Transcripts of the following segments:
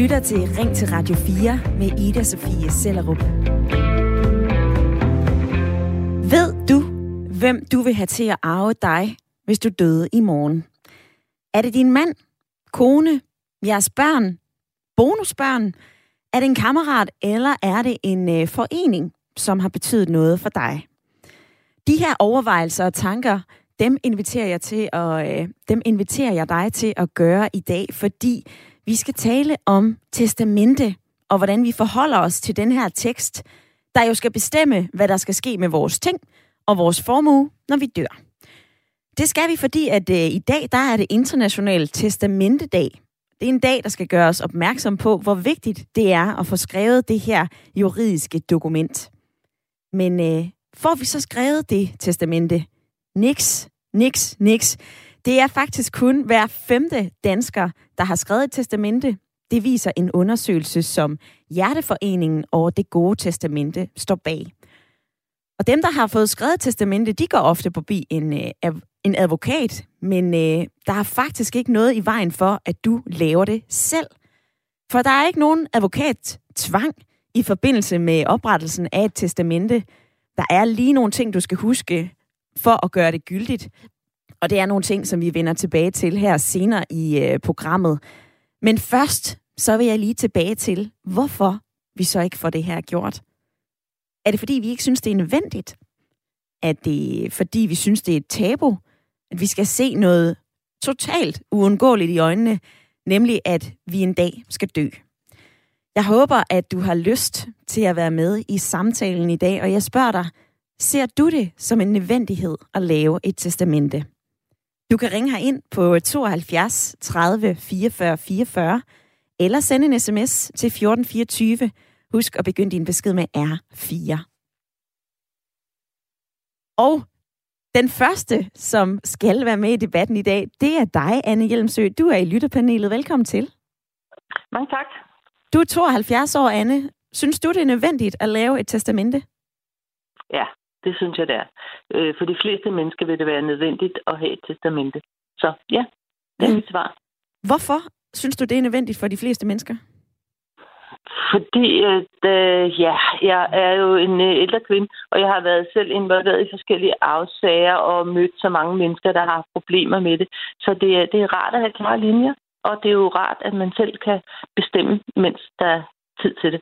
lytter til Ring til Radio 4 med Ida Sofie Sellerup. Ved du, hvem du vil have til at arve dig, hvis du døde i morgen? Er det din mand, kone, jeres børn, bonusbørn? Er det en kammerat, eller er det en øh, forening, som har betydet noget for dig? De her overvejelser og tanker, dem inviterer jeg til at, øh, dem inviterer jeg dig til at gøre i dag, fordi vi skal tale om testamente og hvordan vi forholder os til den her tekst, der jo skal bestemme, hvad der skal ske med vores ting og vores formue, når vi dør. Det skal vi, fordi at øh, i dag der er det internationale testamentedag. Det er en dag, der skal gøre os opmærksom på, hvor vigtigt det er at få skrevet det her juridiske dokument. Men øh, får vi så skrevet det testamente? Niks, niks, niks. Det er faktisk kun hver femte dansker, der har skrevet et testamente. Det viser en undersøgelse, som Hjerteforeningen og Det Gode Testamente står bag. Og dem, der har fået skrevet testamente, de går ofte forbi en, øh, en advokat, men øh, der er faktisk ikke noget i vejen for, at du laver det selv. For der er ikke nogen advokat tvang i forbindelse med oprettelsen af et testamente. Der er lige nogle ting, du skal huske for at gøre det gyldigt. Og det er nogle ting, som vi vender tilbage til her senere i øh, programmet. Men først, så vil jeg lige tilbage til, hvorfor vi så ikke får det her gjort. Er det fordi, vi ikke synes, det er nødvendigt? Er det fordi, vi synes, det er et tabu? At vi skal se noget totalt uundgåeligt i øjnene, nemlig at vi en dag skal dø. Jeg håber, at du har lyst til at være med i samtalen i dag, og jeg spørger dig, ser du det som en nødvendighed at lave et testamente? Du kan ringe her ind på 72 30 44 44, eller sende en sms til 1424. Husk at begynde din besked med R4. Og den første, som skal være med i debatten i dag, det er dig, Anne Hjelmsø. Du er i lytterpanelet. Velkommen til. Mange tak. Du er 72 år, Anne. Synes du, det er nødvendigt at lave et testamente? Ja, det synes jeg, det er. Øh, for de fleste mennesker vil det være nødvendigt at have et testamente. Så ja, det er mit svar. Hvorfor synes du, det er nødvendigt for de fleste mennesker? Fordi at, øh, ja, jeg er jo en øh, ældre kvinde, og jeg har været selv involveret i forskellige afsager og mødt så mange mennesker, der har problemer med det. Så det, er, det er rart at have klare linjer, og det er jo rart, at man selv kan bestemme, mens der er tid til det.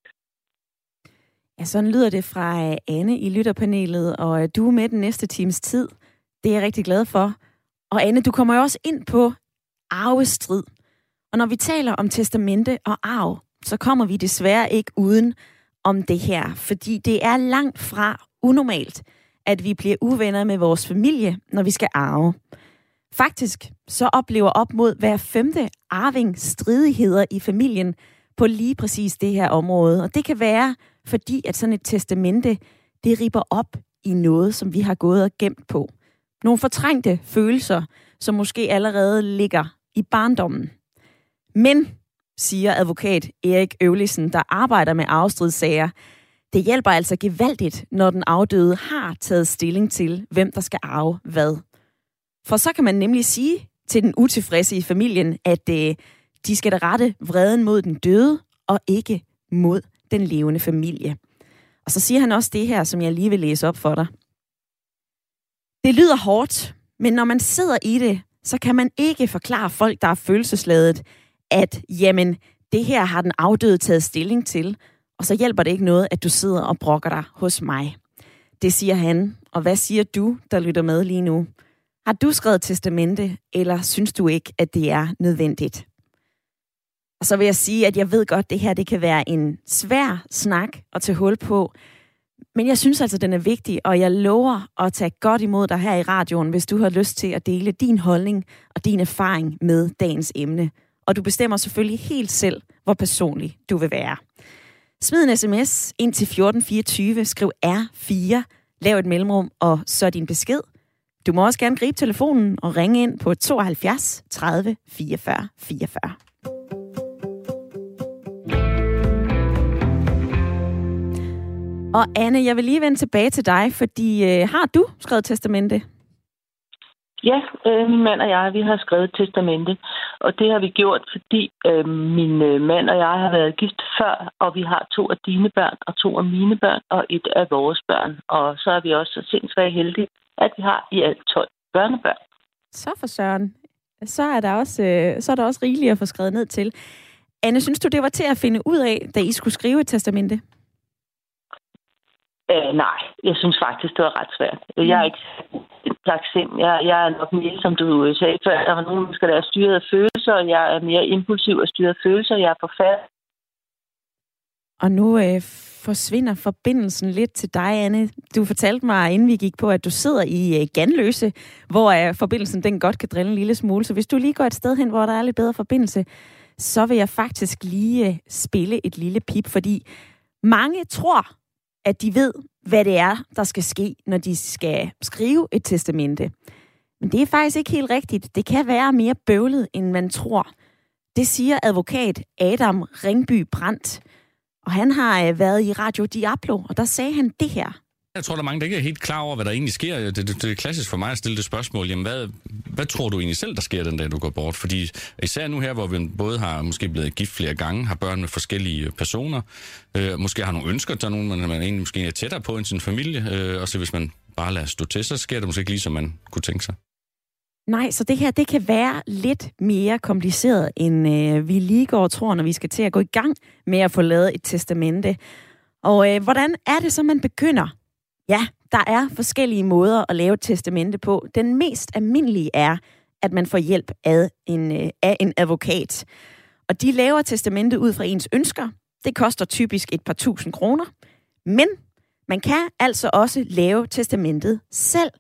Ja, sådan lyder det fra øh, Anne i lytterpanelet, og øh, du er med den næste times tid. Det er jeg rigtig glad for. Og Anne, du kommer jo også ind på arvestrid. Og når vi taler om testamente og arv, så kommer vi desværre ikke uden om det her, fordi det er langt fra unormalt, at vi bliver uvenner med vores familie, når vi skal arve. Faktisk så oplever op mod hver femte arving stridigheder i familien på lige præcis det her område. Og det kan være, fordi at sådan et testamente, det ripper op i noget, som vi har gået og gemt på. Nogle fortrængte følelser, som måske allerede ligger i barndommen. Men siger advokat Erik Øvlisen, der arbejder med afstridssager. Det hjælper altså gevaldigt, når den afdøde har taget stilling til, hvem der skal arve hvad. For så kan man nemlig sige til den utilfredse i familien, at øh, de skal da rette vreden mod den døde, og ikke mod den levende familie. Og så siger han også det her, som jeg lige vil læse op for dig. Det lyder hårdt, men når man sidder i det, så kan man ikke forklare folk, der er følelsesladet, at jamen, det her har den afdøde taget stilling til, og så hjælper det ikke noget, at du sidder og brokker dig hos mig. Det siger han. Og hvad siger du, der lytter med lige nu? Har du skrevet testamente, eller synes du ikke, at det er nødvendigt? Og så vil jeg sige, at jeg ved godt, at det her det kan være en svær snak at tage hul på, men jeg synes altså, den er vigtig, og jeg lover at tage godt imod dig her i radioen, hvis du har lyst til at dele din holdning og din erfaring med dagens emne og du bestemmer selvfølgelig helt selv, hvor personlig du vil være. Smid en sms ind til 1424, skriv R4, lav et mellemrum, og så din besked. Du må også gerne gribe telefonen og ringe ind på 72 30 44 44. Og Anne, jeg vil lige vende tilbage til dig, fordi øh, har du skrevet testamente? Ja, øh, min mand og jeg, vi har skrevet testamente, og det har vi gjort, fordi øh, min øh, mand og jeg har været gift før, og vi har to af dine børn, og to af mine børn, og et af vores børn. Og så er vi også så sindssygt heldige, at vi har i alt 12 børnebørn. Så for søren. Så er der også, øh, så er der også rigeligt at få skrevet ned til. Anne, synes du, det var til at finde ud af, da I skulle skrive et testamente? Øh, nej, jeg synes faktisk, det var ret svært. Jeg er ikke slags sind. Jeg, jeg er nok mere, som du sagde før, der var nogen mennesker, der er styret af følelser, og jeg er mere impulsiv og styret af følelser. Jeg er forfatter. Og nu øh, forsvinder forbindelsen lidt til dig, Anne. Du fortalte mig, inden vi gik på, at du sidder i øh, Ganløse, hvor øh, forbindelsen den godt kan drille en lille smule. Så hvis du lige går et sted hen, hvor der er lidt bedre forbindelse, så vil jeg faktisk lige øh, spille et lille pip, fordi mange tror, at de ved, hvad det er, der skal ske, når de skal skrive et testamente. Men det er faktisk ikke helt rigtigt. Det kan være mere bøvlet, end man tror. Det siger advokat Adam Ringby Brandt. Og han har øh, været i Radio Diablo, og der sagde han det her. Jeg tror, der er mange, der ikke er helt klar over, hvad der egentlig sker. Det, det, det er klassisk for mig at stille det spørgsmål. Jamen, hvad, hvad tror du egentlig selv, der sker den dag, du går bort? Fordi især nu her, hvor vi både har måske blevet gift flere gange, har børn med forskellige personer, øh, måske har nogle ønsker til nogen, man, man egentlig måske er tættere på end sin familie, øh, og så hvis man bare lader stå til, så sker det måske ikke lige, som man kunne tænke sig. Nej, så det her, det kan være lidt mere kompliceret, end øh, vi lige går og tror, når vi skal til at gå i gang med at få lavet et testamente. Og øh, hvordan er det så, man begynder? Ja, der er forskellige måder at lave et testamente på. Den mest almindelige er, at man får hjælp af en, øh, af en advokat. Og de laver testamentet ud fra ens ønsker. Det koster typisk et par tusind kroner. Men man kan altså også lave testamentet selv.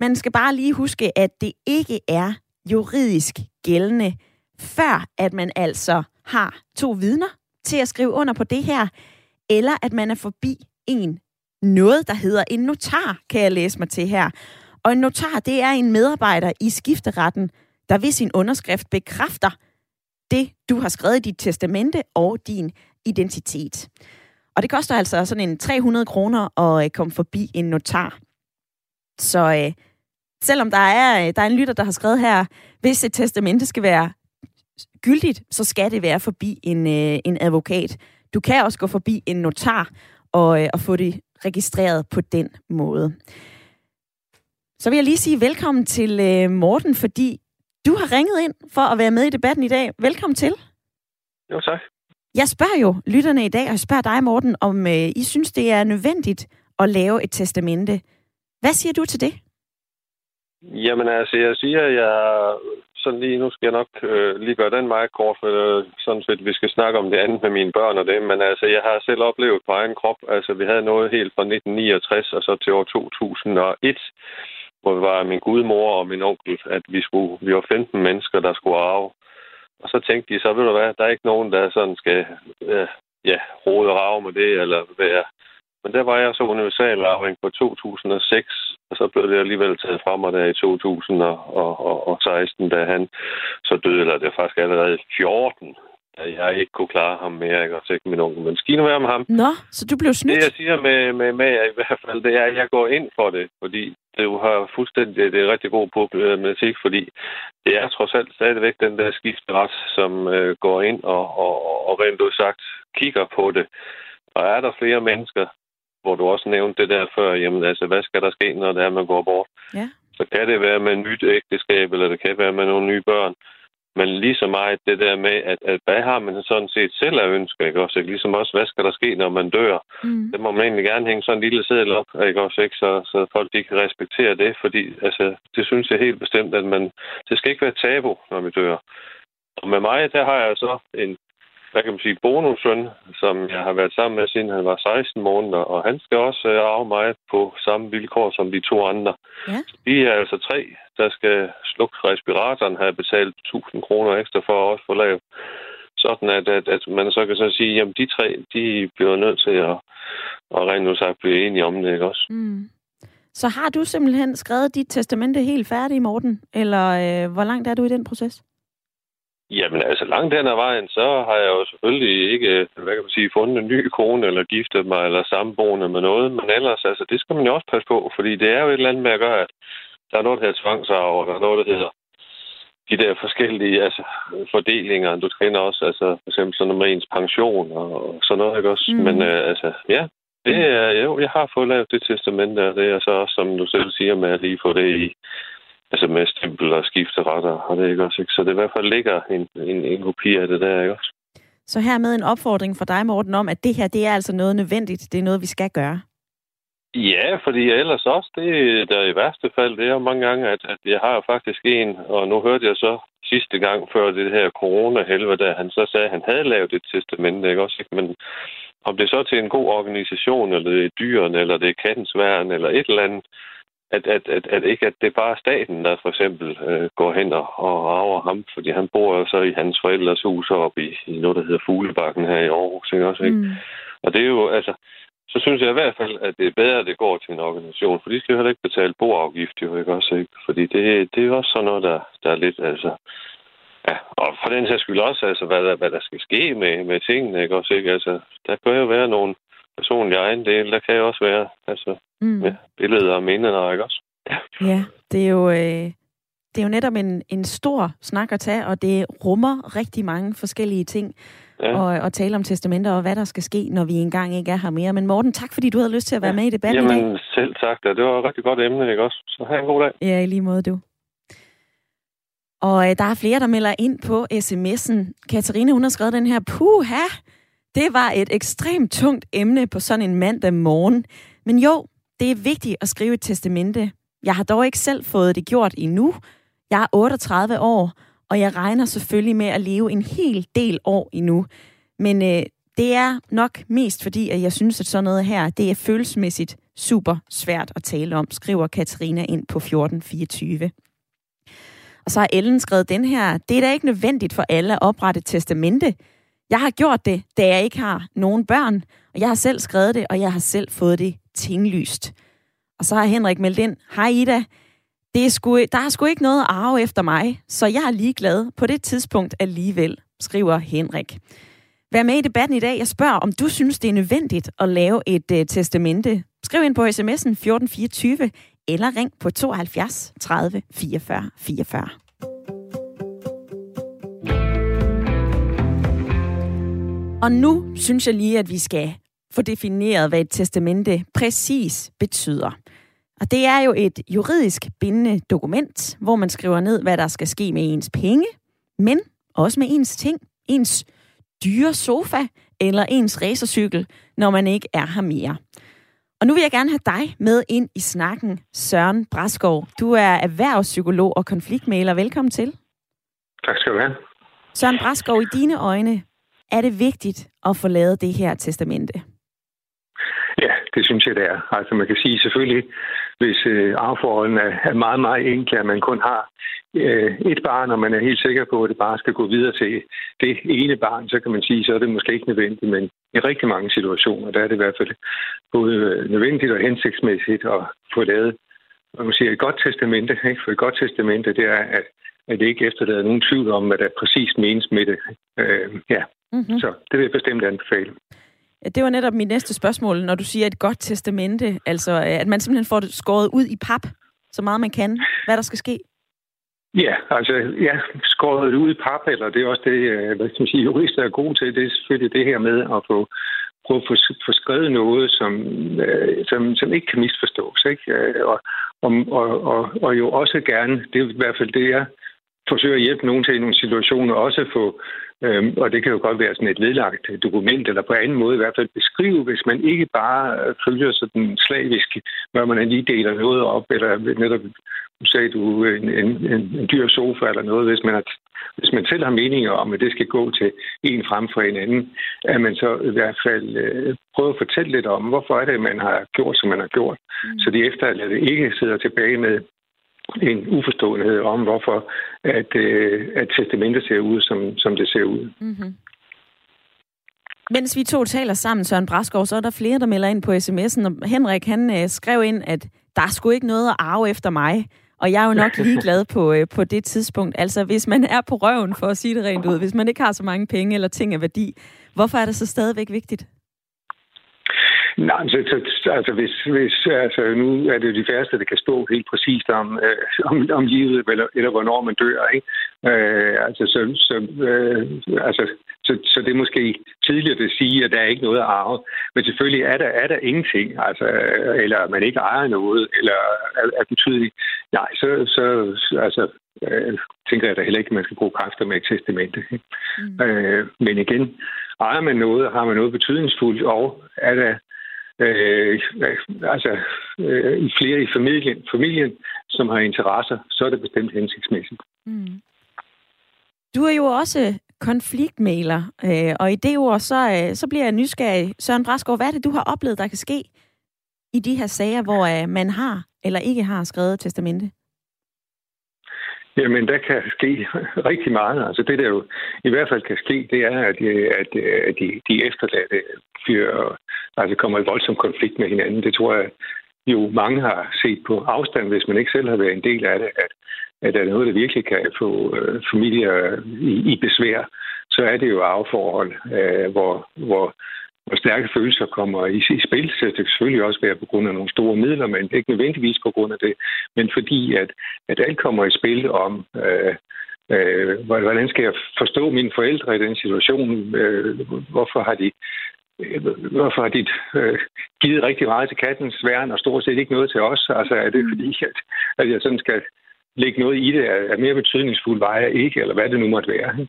Man skal bare lige huske, at det ikke er juridisk gældende, før at man altså har to vidner til at skrive under på det her, eller at man er forbi en noget, der hedder en notar, kan jeg læse mig til her. Og en notar, det er en medarbejder i skifteretten, der ved sin underskrift bekræfter det, du har skrevet i dit testamente og din identitet. Og det koster altså sådan en 300 kroner at øh, komme forbi en notar. Så øh, selvom der er, øh, der er en lytter, der har skrevet her, hvis et testamente skal være gyldigt, så skal det være forbi en, øh, en advokat. Du kan også gå forbi en notar og, øh, og få det registreret på den måde. Så vil jeg lige sige velkommen til øh, Morten, fordi du har ringet ind for at være med i debatten i dag. Velkommen til. Jo, tak. Jeg spørger jo lytterne i dag, og jeg spørger dig, Morten, om øh, I synes, det er nødvendigt at lave et testamente. Hvad siger du til det? Jamen altså, jeg siger, at jeg sådan lige, nu skal jeg nok øh, lige gøre den meget kort, for øh, sådan set, vi skal snakke om det andet med mine børn og det, men altså, jeg har selv oplevet på egen krop, altså, vi havde noget helt fra 1969 og så til år 2001, hvor vi var min gudmor og min onkel, at vi, skulle, vi var 15 mennesker, der skulle arve. Og så tænkte de, så ved du hvad, der er ikke nogen, der sådan skal øh, ja, rode og rave med det, eller være men der var jeg så universalarving på 2006, og så blev det alligevel taget fra mig der i 2016, da han så døde, eller det er faktisk allerede 14, da jeg ikke kunne klare ham mere, ikke? Og ikke min onkel. Men være med ham. Nå, så du blev snydt? Det, jeg siger med, med, med i hvert fald, det er, at jeg går ind for det, fordi det har fuldstændig det er rigtig god problematik, fordi det er trods alt stadigvæk den der skifteret, som øh, går ind og, og, og rent sagt kigger på det. Og er der flere mennesker, hvor du også nævnte det der før, jamen altså, hvad skal der ske, når det er, man går bort? Ja. Så kan det være med nyt ægteskab, eller det kan være med nogle nye børn. Men lige så meget det der med, at, at hvad har man sådan set selv af ønsker, ikke også? Ikke? Ligesom også, hvad skal der ske, når man dør? Mm. Det må man egentlig gerne hænge sådan en lille seddel op, ikke også? Ikke? Så, så folk de kan respektere det, fordi altså, det synes jeg helt bestemt, at man, det skal ikke være tabu, når vi dør. Og med mig, der har jeg så en hvad kan man sige, bonussøn, som jeg har været sammen med, siden han var 16 måneder, og han skal også øh, arve mig på samme vilkår som de to andre. Ja. De er altså tre, der skal slukke respiratoren, har betalt 1000 kroner ekstra for at også få lavet. Sådan at, at, at man så kan så sige, jamen de tre, de bliver nødt til at, at rent nu sagt blive enige om det, ikke også? Mm. Så har du simpelthen skrevet dit testamente helt færdigt, Morten? Eller øh, hvor langt er du i den proces? Jamen altså, langt den ad vejen, så har jeg jo selvfølgelig ikke, hvad kan man sige, fundet en ny kone, eller giftet mig, eller samboende med noget. Men ellers, altså, det skal man jo også passe på, fordi det er jo et eller andet med at gøre, at der er noget, der hedder tvangsarv, og der er noget, der hedder de der forskellige altså, fordelinger. Du kender også, altså for eksempel sådan noget med ens pension og sådan noget, ikke også? Mm. Men øh, altså, ja, det er, jo, jeg har fået lavet det testament der. Det er så også, som du selv siger, med at lige få det i, altså med stempel og skifteretter, og det ikke også, ikke? Så det i hvert fald ligger en, en, en kopi af det der, ikke også? Så her med en opfordring fra dig, Morten, om, at det her, det er altså noget nødvendigt. Det er noget, vi skal gøre. Ja, fordi ellers også, det der i værste fald, det er mange gange, at, at jeg har faktisk en, og nu hørte jeg så sidste gang før det her corona-helvede, da han så sagde, at han havde lavet et testament, ikke også? Men om det er så til en god organisation, eller det er dyrene, eller det er kattens værn, eller et eller andet, at, at, at, at ikke at det er bare staten, der for eksempel øh, går hen og, og arver ham, fordi han bor jo så i hans forældres hus oppe i, i noget, der hedder Fuglebakken her i Aarhus, ikke også? Ikke? Mm. Og det er jo, altså, så synes jeg i hvert fald, at det er bedre, at det går til en organisation, for de skal jo heller ikke betale boafgift, jo ikke også, ikke? Fordi det, det er jo også sådan noget, der, der er lidt, altså... Ja, og for den sags skyld også, altså, hvad der, hvad der skal ske med, med tingene, ikke også, ikke? Altså, der kan jo være nogle personlige ejendele, der kan jo også være, altså, mm. ja, billeder og minder, ikke også? Ja, ja det er jo... Øh det er jo netop en, en stor snak at tage, og det rummer rigtig mange forskellige ting ja. og, og tale om testamenter og hvad der skal ske, når vi engang ikke er her mere. Men Morten, tak fordi du havde lyst til at være ja. med i debatten Jamen, i dag. selv tak. Da. Det var et rigtig godt emne, ikke også? Så have en god dag. Ja, i lige måde du. Og øh, der er flere, der melder ind på sms'en. Katarina, hun har skrevet den her, puha, det var et ekstremt tungt emne på sådan en mandag morgen. Men jo, det er vigtigt at skrive et testamente. Jeg har dog ikke selv fået det gjort endnu. Jeg er 38 år, og jeg regner selvfølgelig med at leve en hel del år endnu. Men øh, det er nok mest fordi, at jeg synes, at sådan noget her, det er følelsesmæssigt super svært at tale om, skriver Katarina ind på 1424. Og så har Ellen skrevet den her, det er da ikke nødvendigt for alle at oprette testamente. Jeg har gjort det, da jeg ikke har nogen børn, og jeg har selv skrevet det, og jeg har selv fået det tinglyst. Og så har Henrik meldt ind, hej Ida, det er sgu, der er sgu ikke noget at arve efter mig, så jeg er ligeglad på det tidspunkt alligevel, skriver Henrik. Vær med i debatten i dag. Jeg spørger, om du synes, det er nødvendigt at lave et øh, testamente. Skriv ind på sms'en 1424 eller ring på 72 30 44 44. Og nu synes jeg lige, at vi skal få defineret, hvad et testamente præcis betyder. Og det er jo et juridisk bindende dokument, hvor man skriver ned, hvad der skal ske med ens penge, men også med ens ting, ens dyre sofa eller ens racercykel, når man ikke er her mere. Og nu vil jeg gerne have dig med ind i snakken, Søren Braskov. Du er erhvervspsykolog og konfliktmæler. Velkommen til. Tak skal du have. Søren Braskov, i dine øjne, er det vigtigt at få lavet det her testamente? Ja, det synes jeg, det er. Altså man kan sige selvfølgelig, hvis øh, arveforholdene er meget, meget enkle, at man kun har øh, et barn, og man er helt sikker på, at det bare skal gå videre til det ene barn, så kan man sige, så er det måske ikke nødvendigt, men i rigtig mange situationer, der er det i hvert fald både øh, nødvendigt og hensigtsmæssigt at få lavet man siger, et godt testamente. Ikke? For et godt testamente, det er, at, at det ikke efterlader nogen tvivl om, hvad der præcis menes med det. Øh, ja, mm-hmm. så det vil jeg bestemt anbefale. Det var netop mit næste spørgsmål, når du siger et godt testamente, altså at man simpelthen får det skåret ud i pap, så meget man kan, hvad der skal ske. Ja, altså, ja, skåret ud i pap, eller det er også det, øh, hvad skal man sige, jurister er gode til, det er selvfølgelig det her med at få prøve at få, skrevet noget, som, øh, som, som ikke kan misforstås. Ikke? Øh, og, og, og, og jo også gerne, det er i hvert fald det, jeg forsøger at hjælpe nogen til i nogle situationer, også få Øhm, og det kan jo godt være sådan et vedlagt dokument, eller på anden måde i hvert fald beskrive, hvis man ikke bare øh, følger sådan slavisk, hvor man lige deler noget op, eller netop, sagde du, en, en, en, en dyr sofa eller noget, hvis man, har, hvis man selv har meninger om, at det skal gå til en frem for en anden, at man så i hvert fald øh, prøver at fortælle lidt om, hvorfor er det, man har gjort, som man har gjort, mm. så de efterladte ikke sidder tilbage med en uforståelighed om, hvorfor at, øh, at testamentet ser ud, som, som det ser ud. Mm-hmm. Mens vi to taler sammen, Søren Braskov, så er der flere, der melder ind på sms'en. Og Henrik, han øh, skrev ind, at der er sgu ikke noget at arve efter mig. Og jeg er jo nok ligeglad på, øh, på det tidspunkt. Altså, hvis man er på røven, for at sige det rent ud, hvis man ikke har så mange penge eller ting af værdi, hvorfor er det så stadigvæk vigtigt? Nej, så, så, altså, hvis, hvis, altså, nu er det jo de færreste, der kan stå helt præcist om, øh, om, om livet, eller, eller hvornår man dør, ikke? Øh, altså, så, så, øh, altså, så, så det er måske tidligt at sige, at der er ikke noget at arve. Men selvfølgelig er der, er der ingenting, altså, eller man ikke ejer noget, eller er, er betydeligt. Nej, så, så altså, øh, tænker jeg da heller ikke, at man skal bruge kræfter med et testamente. Mm. Øh, men igen, ejer man noget, har man noget betydningsfuldt, og er der øh, altså, øh, i flere i familien, familien, som har interesser, så er det bestemt hensigtsmæssigt. Mm. Du er jo også konfliktmæler, øh, og i det ord, så, øh, så bliver jeg nysgerrig. Søren Braskov, hvad er det, du har oplevet, der kan ske i de her sager, hvor øh, man har eller ikke har skrevet testamente? Jamen, der kan ske rigtig meget. Altså det, der jo i hvert fald kan ske, det er, at, øh, at, øh, at de, de efterladte fyr, altså kommer i voldsom konflikt med hinanden. Det tror jeg jo mange har set på afstand, hvis man ikke selv har været en del af det, at, at der er noget, der virkelig kan få øh, familier i, i besvær, så er det jo afforhold, øh, hvor, hvor hvor stærke følelser kommer i, i spil. Så det kan selvfølgelig også være på grund af nogle store midler, men ikke nødvendigvis på grund af det. Men fordi, at, at alt kommer i spil om, øh, øh, hvordan skal jeg forstå mine forældre i den situation? Øh, hvorfor har de øh, hvorfor har de øh, givet rigtig meget til kattens værn og stort set ikke noget til os? Altså er det mm. fordi, at, at jeg sådan skal lægge noget i det af, mere betydningsfuld vej ikke, eller hvad det nu måtte være.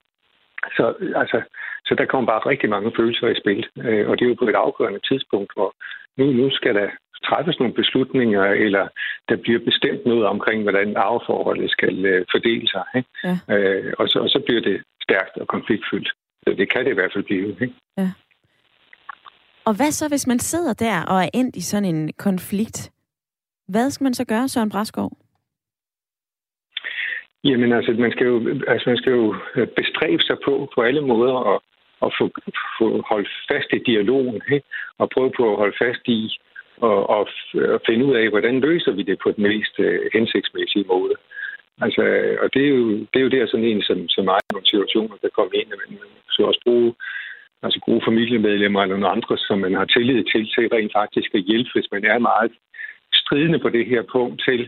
Så, altså, så der kommer bare rigtig mange følelser i spil, øh, og det er jo på et afgørende tidspunkt, hvor nu, nu skal der træffes nogle beslutninger, eller der bliver bestemt noget omkring, hvordan arveforholdet skal øh, fordele sig. Ikke? Ja. Øh, og, så, og så bliver det stærkt og konfliktfyldt. Så det kan det i hvert fald blive. Ikke? Ja. Og hvad så, hvis man sidder der og er endt i sådan en konflikt? Hvad skal man så gøre, Søren Braskov? Jamen altså, man skal jo, altså, man skal jo bestræbe sig på på alle måder at, at få, få holdt fast i dialogen, ikke? og prøve på at holde fast i og, og, og finde ud af, hvordan løser vi det på den mest øh, hensigtsmæssige måde. Altså, og det er jo, det er jo der sådan en som, som mig, nogle situationer, der kommer ind, men man skal også bruge altså gode familiemedlemmer eller nogle andre, som man har tillid til, til rent faktisk at hjælpe, hvis man er meget stridende på det her punkt til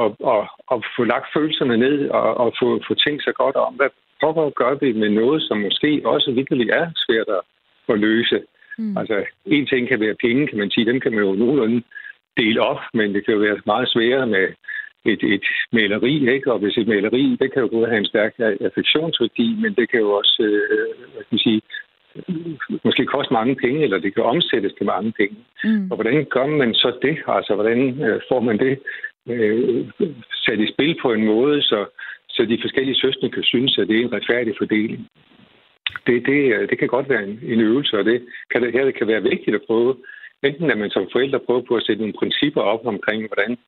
at, at, at få lagt følelserne ned og, og få, få tænkt sig godt om, hvad pokker gør vi med noget, som måske også virkelig er svært at, at løse. Mm. Altså, en ting kan være penge, kan man sige, dem kan man jo nogenlunde dele op, men det kan jo være meget sværere med et, et maleri, ikke? Og hvis et maleri, det kan jo både have en stærk affektionsværdi, men det kan jo også, øh, hvad kan man sige, måske koste mange penge, eller det kan omsættes til mange penge. Mm. Og hvordan gør man så det? Altså, hvordan øh, får man det øh, sat i spil på en måde, så, så de forskellige søstre kan synes, at det er en retfærdig fordeling? Det, det, det kan godt være en, en øvelse, og det kan, det, her det kan være vigtigt at prøve. Enten at man som forældre prøver på at sætte nogle principper op omkring, hvordan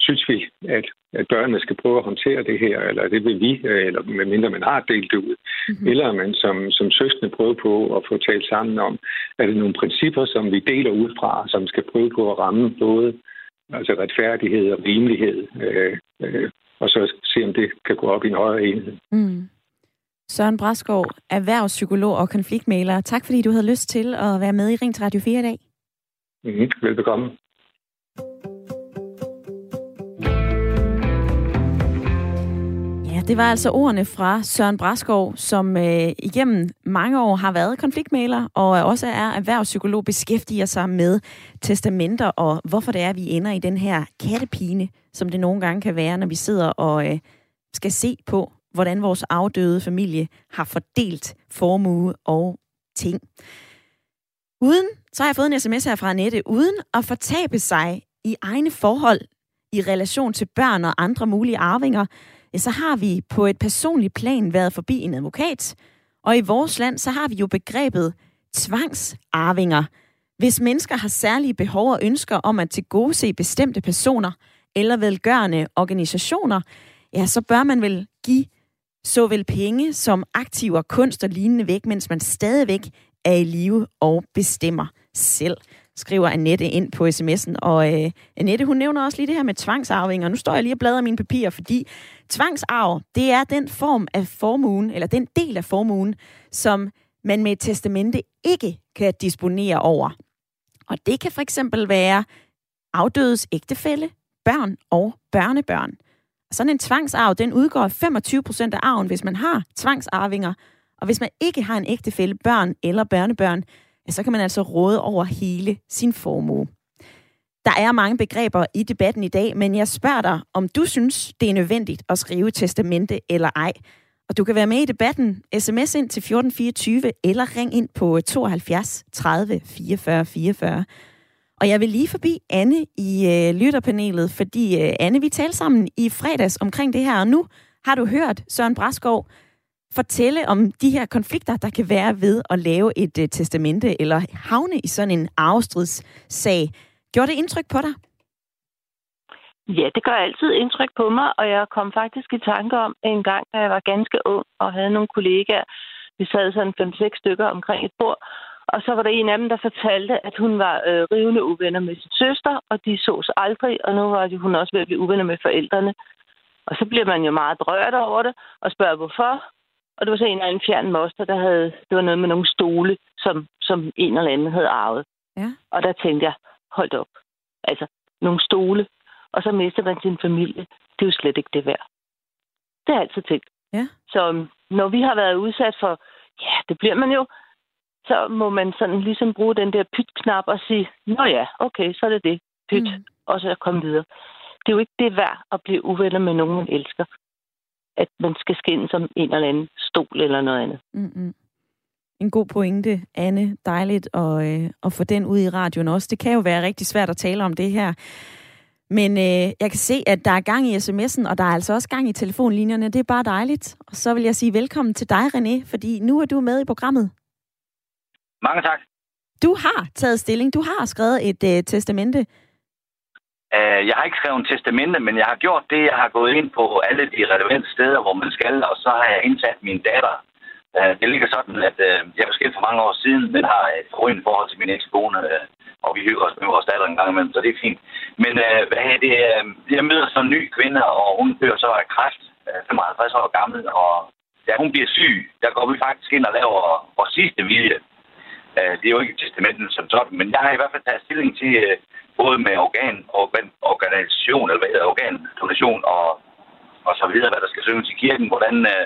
synes vi, at, at børnene skal prøve at håndtere det her, eller det vil vi, eller medmindre man har delt det ud. Mm-hmm. Eller man som, som søskende prøver på at få talt sammen om, er det nogle principper, som vi deler ud fra, som skal prøve på at ramme både altså retfærdighed og rimelighed, øh, øh, og så se, om det kan gå op i en højere enhed. Mm. Søren Braskov, erhvervspsykolog og konfliktmaler. Tak fordi du havde lyst til at være med i Ring til Radio 4 i dag. Mm, velbekomme. Det var altså ordene fra Søren Braskov, som øh, igennem mange år har været konfliktmaler og også er erhvervspsykolog, beskæftiger sig med testamenter og hvorfor det er, at vi ender i den her kattepine, som det nogle gange kan være, når vi sidder og øh, skal se på, hvordan vores afdøde familie har fordelt formue og ting. Uden, så har jeg fået en sms her fra Annette, uden at fortabe sig i egne forhold i relation til børn og andre mulige arvinger, så har vi på et personligt plan været forbi en advokat, og i vores land, så har vi jo begrebet tvangsarvinger. Hvis mennesker har særlige behov og ønsker om at tilgodese bestemte personer eller velgørende organisationer, ja, så bør man vel give såvel penge som aktiver, kunst og lignende væk, mens man stadigvæk er i live og bestemmer selv skriver Annette ind på sms'en. Og øh, Annette, hun nævner også lige det her med tvangsarving, og nu står jeg lige og bladrer mine papirer, fordi tvangsarv, det er den form af formuen, eller den del af formuen, som man med et testamente ikke kan disponere over. Og det kan for eksempel være afdødes ægtefælle, børn og børnebørn. Sådan en tvangsarv, den udgår 25 procent af arven, hvis man har tvangsarvinger. Og hvis man ikke har en ægtefælle, børn eller børnebørn, så kan man altså råde over hele sin formue. Der er mange begreber i debatten i dag, men jeg spørger dig, om du synes, det er nødvendigt at skrive testamente eller ej. Og du kan være med i debatten. SMS ind til 1424 eller ring ind på 72 30 44 44. Og jeg vil lige forbi Anne i øh, lytterpanelet, fordi øh, Anne, vi talte sammen i fredags omkring det her, og nu har du hørt Søren Braskov fortælle om de her konflikter, der kan være ved at lave et øh, testamente eller havne i sådan en arvestridssag. Gjorde det indtryk på dig? Ja, det gør altid indtryk på mig, og jeg kom faktisk i tanke om en gang, da jeg var ganske ung og havde nogle kollegaer. Vi sad sådan 5-6 stykker omkring et bord, og så var der en af dem, der fortalte, at hun var øh, rivende uvenner med sin søster, og de sås aldrig, og nu var hun også ved at blive uvenner med forældrene. Og så bliver man jo meget berørt over det, og spørger hvorfor. Og det var så en eller anden fjern moster, der havde, det var noget med nogle stole, som, som en eller anden havde arvet. Ja. Og der tænkte jeg, hold op. Altså, nogle stole, og så mister man sin familie. Det er jo slet ikke det værd. Det er altid tænkt. Ja. Så øhm, når vi har været udsat for, ja, det bliver man jo, så må man sådan ligesom bruge den der pyt-knap og sige, nå ja, okay, så er det det. Pyt. Mm. Og så komme videre. Det er jo ikke det værd at blive uvenner med nogen, man elsker. At man skal skinne som en eller anden stol eller noget andet. Mm-mm. En god pointe, Anne. Dejligt at, øh, at få den ud i radioen også. Det kan jo være rigtig svært at tale om det her. Men øh, jeg kan se, at der er gang i sms'en, og der er altså også gang i telefonlinjerne. Det er bare dejligt. Og så vil jeg sige velkommen til dig, René, fordi nu er du med i programmet. Mange tak. Du har taget stilling. Du har skrevet et øh, testamente. Øh, jeg har ikke skrevet en testamente, men jeg har gjort det. Jeg har gået ind på alle de relevante steder, hvor man skal, og så har jeg indsat min datter. Øh, det ligger sådan, at øh, jeg var skilt for mange år siden, men har et forrygende forhold til min ekskone, og vi hygger os med vores datter en gang imellem, så det er fint. Men hvad er det? Jeg møder så en ny kvinde, og hun dør så af kræft, 55 år gammel, og da hun bliver syg, der går vi faktisk ind og laver vores sidste vilje. Det er jo ikke testamenten som sådan, men jeg har i hvert fald taget stilling til, både med organ, organ, organisation, eller hvad hedder, organdonation og, og så videre, hvad der skal synges i kirken, hvordan uh,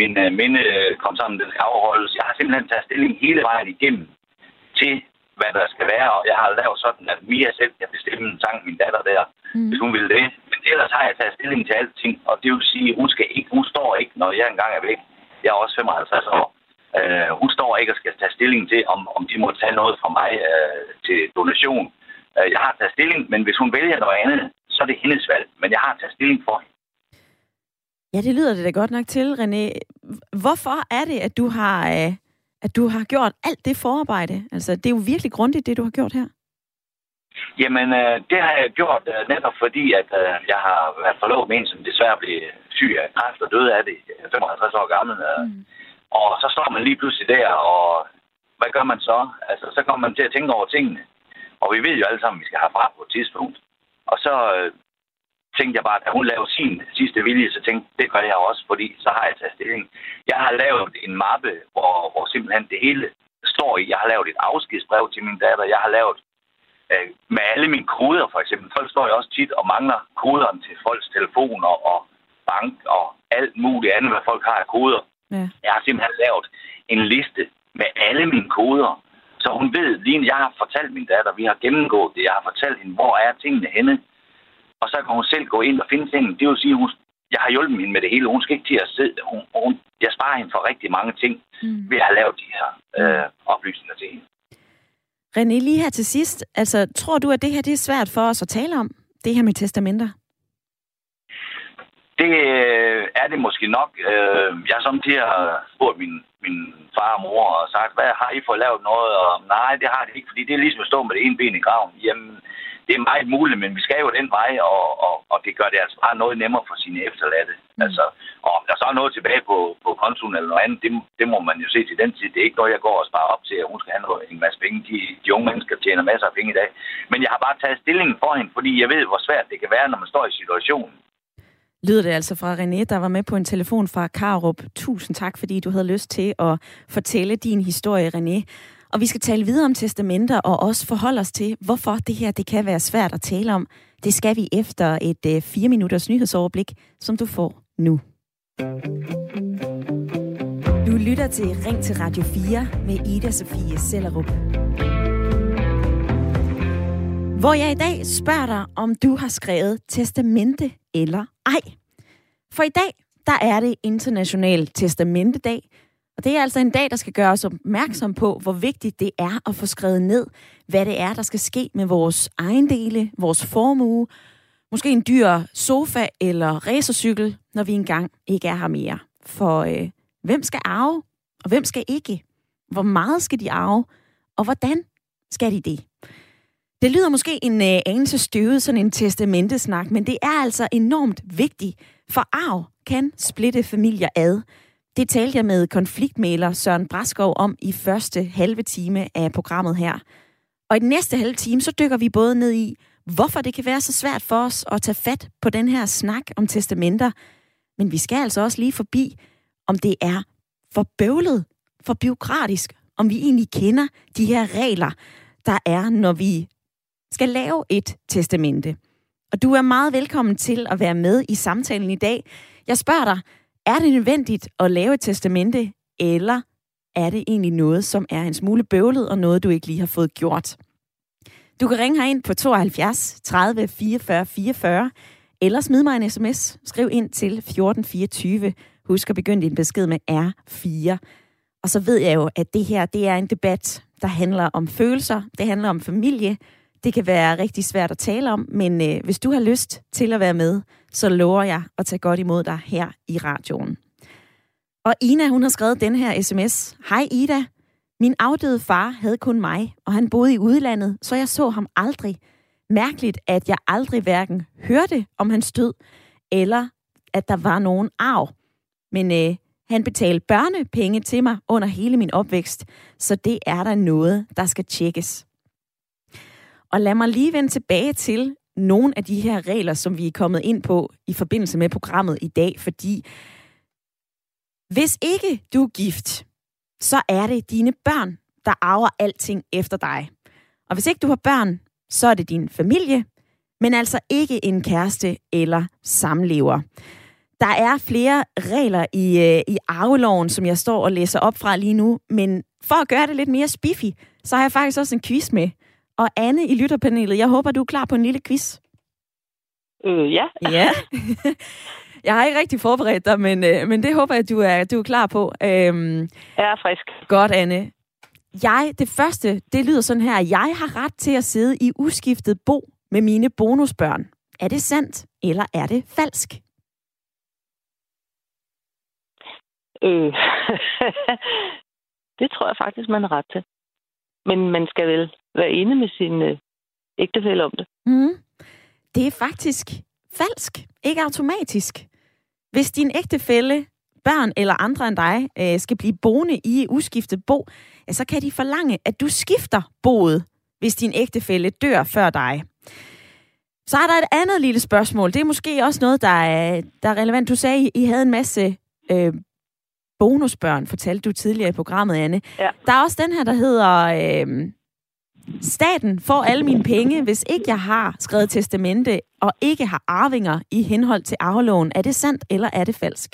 min uh, minde kom sammen, den skal afholdes. Jeg har simpelthen taget stilling hele vejen igennem til, hvad der skal være, og jeg har lavet sådan, at Mia selv kan bestemme en sang, min datter der, mm. hvis hun vil det. Men ellers har jeg taget stilling til alting, og det vil sige, hun, skal ikke, hun står ikke, når jeg engang er væk. Jeg er også 55 år. Uh, hun står ikke og skal tage stilling til, om, om de må tage noget fra mig uh, til donation. Uh, jeg har taget stilling, men hvis hun vælger noget andet, så er det hendes valg. Men jeg har taget stilling for hende. Ja, det lyder det da godt nok til, René. Hvorfor er det, at du har, uh, at du har gjort alt det forarbejde? Altså, det er jo virkelig grundigt, det du har gjort her. Jamen, uh, det har jeg gjort netop fordi, at jeg har været forlovet med en, som desværre blev syg af kræft og døde af det, 55 år gammel. Mm. Og så står man lige pludselig der, og hvad gør man så? Altså, så kommer man til at tænke over tingene. Og vi ved jo alle sammen, at vi skal have fra på et tidspunkt. Og så øh, tænkte jeg bare, at hun lavede sin sidste vilje, så tænkte det gør jeg også, fordi så har jeg taget stilling. Jeg har lavet en mappe, hvor, hvor simpelthen det hele står i. Jeg har lavet et afskedsbrev til min datter. Jeg har lavet øh, med alle mine koder, for eksempel. Folk står jo også tit og mangler koderne til folks telefoner og bank og alt muligt andet, hvad folk har af koder. Ja. Jeg har simpelthen lavet en liste med alle mine koder, så hun ved, lige jeg har fortalt min datter, vi har gennemgået det, jeg har fortalt hende, hvor er tingene henne, og så kan hun selv gå ind og finde tingene. Det vil sige, hun, jeg har hjulpet hende med det hele. Hun skal ikke til at sidde. Hun, hun, jeg sparer hende for rigtig mange ting mm. ved at have lavet de her øh, oplysninger til hende. René, lige her til sidst, altså, tror du, at det her det er svært for os at tale om? Det her med testamenter? Det øh, er det måske nok. Øh, jeg har samtidig spurgt min, min far og mor og sagt, hvad har I fået lavet noget? Og nej, det har det ikke, fordi det er ligesom at stå med det ene ben i graven. Jamen, det er meget muligt, men vi skal jo den vej, og, og, og det gør det altså bare noget nemmere for sine efterladte. Mm. Altså, og om der så er noget tilbage på, på kontoen eller noget andet, det, det må man jo se til den tid. Det er ikke noget, jeg går og sparer op til, at hun skal have noget, en masse penge. De, de unge mennesker tjener masser af penge i dag. Men jeg har bare taget stillingen for hende, fordi jeg ved, hvor svært det kan være, når man står i situationen lyder det altså fra René, der var med på en telefon fra Karup. Tusind tak, fordi du havde lyst til at fortælle din historie, René. Og vi skal tale videre om testamenter og også forholde os til, hvorfor det her det kan være svært at tale om. Det skal vi efter et øh, fire minutters nyhedsoverblik, som du får nu. Du lytter til Ring til Radio 4 med Ida Sofie Sellerup. Hvor jeg i dag spørger dig, om du har skrevet testamente eller ej. For i dag, der er det International Testamentedag, og det er altså en dag, der skal gøre os opmærksom på, hvor vigtigt det er at få skrevet ned, hvad det er, der skal ske med vores ejendele, vores formue, måske en dyr sofa eller racercykel, når vi engang ikke er her mere. For øh, hvem skal arve, og hvem skal ikke? Hvor meget skal de arve, og hvordan skal de det? Det lyder måske en øh, anelse støvet, sådan en testamentesnak, men det er altså enormt vigtigt, for arv kan splitte familier ad. Det talte jeg med konfliktmæler Søren Braskov om i første halve time af programmet her. Og i den næste halve time, så dykker vi både ned i, hvorfor det kan være så svært for os at tage fat på den her snak om testamenter. Men vi skal altså også lige forbi, om det er for bøvlet, for byråkratisk, om vi egentlig kender de her regler, der er, når vi skal lave et testamente. Og du er meget velkommen til at være med i samtalen i dag. Jeg spørger dig, er det nødvendigt at lave et testamente, eller er det egentlig noget, som er en smule bøvlet, og noget, du ikke lige har fået gjort? Du kan ringe herind på 72 30 44 44, eller smid mig en sms. Skriv ind til 1424. Husk at begynde din besked med R4. Og så ved jeg jo, at det her det er en debat, der handler om følelser, det handler om familie. Det kan være rigtig svært at tale om, men øh, hvis du har lyst til at være med, så lover jeg at tage godt imod dig her i radioen. Og Ina, hun har skrevet den her sms. Hej Ida, min afdøde far havde kun mig, og han boede i udlandet, så jeg så ham aldrig. Mærkeligt, at jeg aldrig hverken hørte om hans død, eller at der var nogen arv. Men øh, han betalte børnepenge til mig under hele min opvækst, så det er der noget, der skal tjekkes. Og lad mig lige vende tilbage til nogle af de her regler, som vi er kommet ind på i forbindelse med programmet i dag, fordi hvis ikke du er gift, så er det dine børn, der arver alting efter dig. Og hvis ikke du har børn, så er det din familie, men altså ikke en kæreste eller samlever. Der er flere regler i, øh, i arveloven, som jeg står og læser op fra lige nu, men for at gøre det lidt mere spiffy, så har jeg faktisk også en quiz med. Og Anne i lytterpanelet, jeg håber, du er klar på en lille quiz. Øh, ja. Ja. Jeg har ikke rigtig forberedt dig, men, øh, men det håber jeg, du er, du er klar på. Øhm, jeg er frisk. Godt, Anne. Jeg, det første, det lyder sådan her. Jeg har ret til at sidde i uskiftet bo med mine bonusbørn. Er det sandt, eller er det falsk? Øh. det tror jeg faktisk, man har ret til. Men man skal vel være inde med sin øh, ægtefælde om det. Mm. Det er faktisk falsk. Ikke automatisk. Hvis din ægtefælle, børn eller andre end dig øh, skal blive boende i uskiftet bo, ja, så kan de forlange, at du skifter boet, hvis din ægtefælle dør før dig. Så er der et andet lille spørgsmål. Det er måske også noget, der er, der er relevant. Du sagde, I havde en masse øh, bonusbørn, fortalte du tidligere i programmet, Anne. Ja. Der er også den her, der hedder... Øh, Staten får alle mine penge, hvis ikke jeg har skrevet testamente og ikke har arvinger i henhold til arveloven. Er det sandt, eller er det falsk?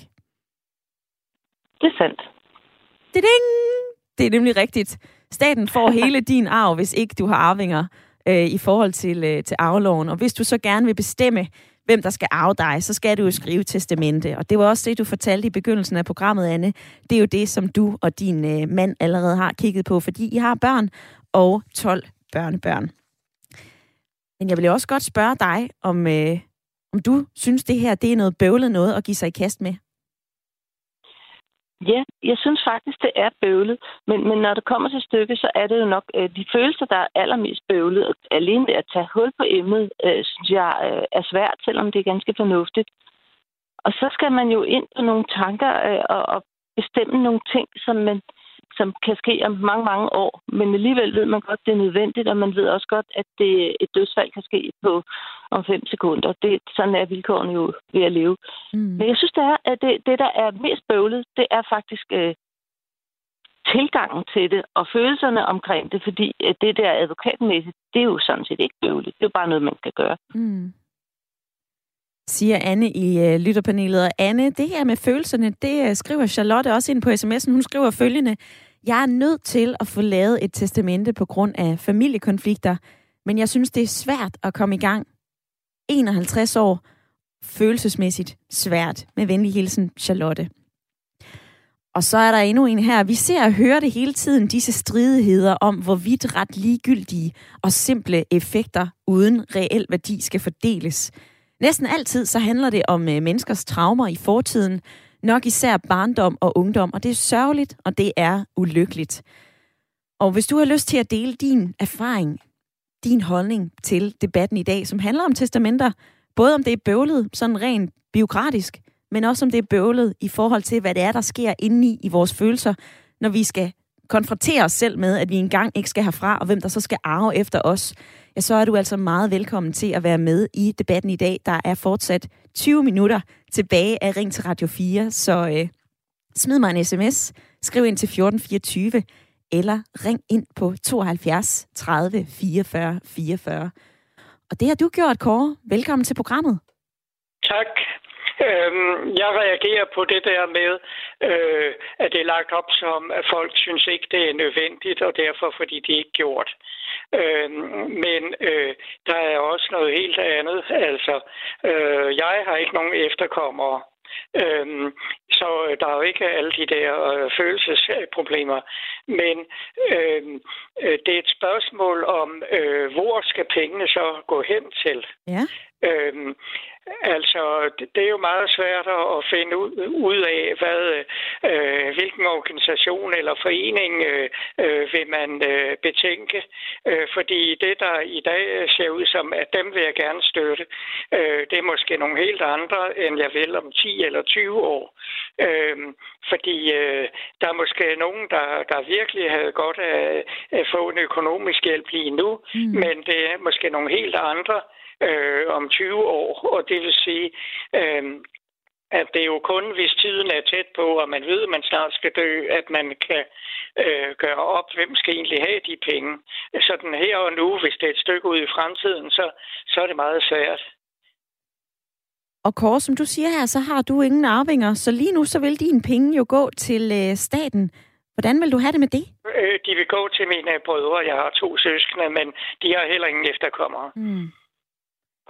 Det er sandt. Det, det er nemlig rigtigt. Staten får hele din arv, hvis ikke du har arvinger øh, i forhold til, øh, til arveloven. Og hvis du så gerne vil bestemme, hvem der skal arve dig, så skal du jo skrive testamente. Og det var også det, du fortalte i begyndelsen af programmet, Anne. Det er jo det, som du og din øh, mand allerede har kigget på, fordi I har børn, og 12 børnebørn. Men jeg vil også godt spørge dig, om, øh, om du synes, det her det er noget bøvlet noget at give sig i kast med? Ja, jeg synes faktisk, det er bøvlet. Men, men når det kommer til stykket, så er det jo nok øh, de følelser, der er allermest bøvlet. Alene det at tage hul på emnet, øh, synes jeg øh, er svært, selvom det er ganske fornuftigt. Og så skal man jo ind på nogle tanker øh, og, og bestemme nogle ting, som man, øh, som kan ske om mange, mange år. Men alligevel ved man godt, at det er nødvendigt, og man ved også godt, at det, et dødsfald kan ske på om fem sekunder. Det, sådan er vilkårene jo ved at leve. Mm. Men jeg synes, det er, at det, det, der er mest bøvlet, det er faktisk øh, tilgangen til det og følelserne omkring det, fordi det der advokatmæssigt, det er jo sådan set ikke bøvligt. Det er jo bare noget, man kan gøre. Mm siger Anne i øh, lytterpanelet. Og Anne, det her med følelserne, det øh, skriver Charlotte også ind på sms'en. Hun skriver følgende. Jeg er nødt til at få lavet et testamente på grund af familiekonflikter, men jeg synes, det er svært at komme i gang. 51 år, følelsesmæssigt svært. Med venlig hilsen, Charlotte. Og så er der endnu en her. Vi ser og hører det hele tiden, disse stridigheder om, hvorvidt ret ligegyldige og simple effekter uden reel værdi skal fordeles. Næsten altid så handler det om øh, menneskers traumer i fortiden, nok især barndom og ungdom, og det er sørgeligt, og det er ulykkeligt. Og hvis du har lyst til at dele din erfaring, din holdning til debatten i dag, som handler om testamenter, både om det er bøvlet, sådan rent biokratisk, men også om det er bøvlet i forhold til, hvad det er, der sker indeni i vores følelser, når vi skal konfrontere os selv med, at vi engang ikke skal herfra, og hvem der så skal arve efter os, ja, så er du altså meget velkommen til at være med i debatten i dag. Der er fortsat 20 minutter tilbage af Ring til Radio 4, så øh, smid mig en sms, skriv ind til 1424, eller ring ind på 72 30 44 44. Og det har du gjort, Kåre. Velkommen til programmet. Tak. Øhm, jeg reagerer på det der med, øh, at det er lagt op som, at folk synes ikke, det er nødvendigt, og derfor fordi det ikke gjort. Øh, men øh, der er også noget helt andet. Altså, øh, jeg har ikke nogen efterkommere, Øhm, så øh, der er jo ikke alle de der øh, følelsesproblemer. Men øhm, øh, det er et spørgsmål om, øh, hvor skal pengene så gå hen til? Ja. Øhm, Altså, det er jo meget svært at finde ud af, hvad, øh, hvilken organisation eller forening øh, øh, vil man øh, betænke. Øh, fordi det, der i dag ser ud som, at dem vil jeg gerne støtte, øh, det er måske nogle helt andre, end jeg vil om 10 eller 20 år. Øh, fordi øh, der er måske nogen, der, der virkelig havde godt af at få en økonomisk hjælp lige nu, mm. men det er måske nogle helt andre, øh, om 20 år. Og det vil sige, øh, at det er jo kun, hvis tiden er tæt på, og man ved, at man snart skal dø, at man kan øh, gøre op, hvem skal egentlig have de penge. Sådan her og nu, hvis det er et stykke ud i fremtiden, så, så er det meget svært. Og Kåre, som du siger her, så har du ingen arvinger, så lige nu så vil dine penge jo gå til øh, staten. Hvordan vil du have det med det? Øh, de vil gå til mine brødre. Jeg har to søskende, men de har heller ingen efterkommere. Mm.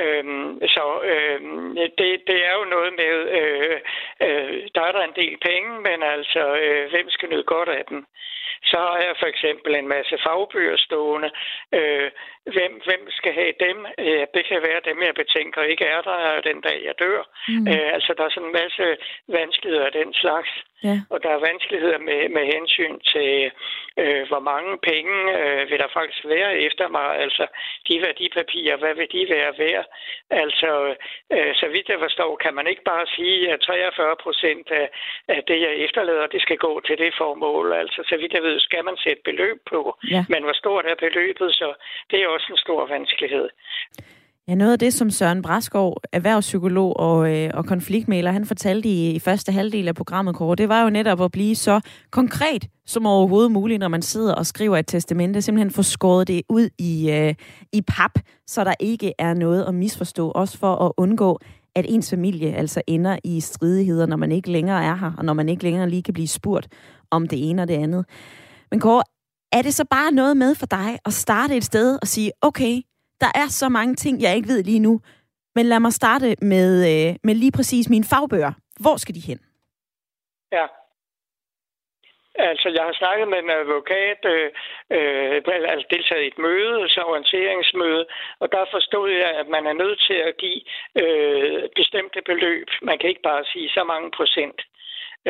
Øhm, så øhm, det, det er jo noget med, øh, øh, der er der en del penge, men altså, øh, hvem skal nyde godt af dem? Så har jeg for eksempel en masse fagbøger stående. Øh, hvem, hvem skal have dem? Øh, det kan være dem, jeg betænker ikke er der den dag, jeg dør. Mm. Øh, altså, der er sådan en masse vanskeligheder af den slags. Ja. Og der er vanskeligheder med, med hensyn til, øh, hvor mange penge øh, vil der faktisk være efter mig. Altså, de værdipapirer, hvad vil de være værd? Altså, øh, så vidt jeg forstår, kan man ikke bare sige, at 43 procent af, af det, jeg efterlader, det skal gå til det formål. Altså, så vidt jeg ved, skal man sætte beløb på. Ja. Men hvor stort er beløbet, så det er også en stor vanskelighed. Ja, noget af det, som Søren Braskov, erhvervspsykolog og, øh, og konfliktmæler, han fortalte i, i første halvdel af programmet, Kåre, det var jo netop at blive så konkret som overhovedet muligt, når man sidder og skriver et testamente. Simpelthen få skåret det ud i, øh, i pap, så der ikke er noget at misforstå. Også for at undgå, at ens familie altså ender i stridigheder, når man ikke længere er her, og når man ikke længere lige kan blive spurgt om det ene og det andet. Men Kåre, er det så bare noget med for dig at starte et sted og sige, okay, der er så mange ting, jeg ikke ved lige nu, men lad mig starte med, øh, med lige præcis mine fagbøger. Hvor skal de hen? Ja. Altså, jeg har snakket med en advokat, øh, øh, altså deltaget i et møde, så orienteringsmøde, og der forstod jeg, at man er nødt til at give øh, bestemte beløb. Man kan ikke bare sige så mange procent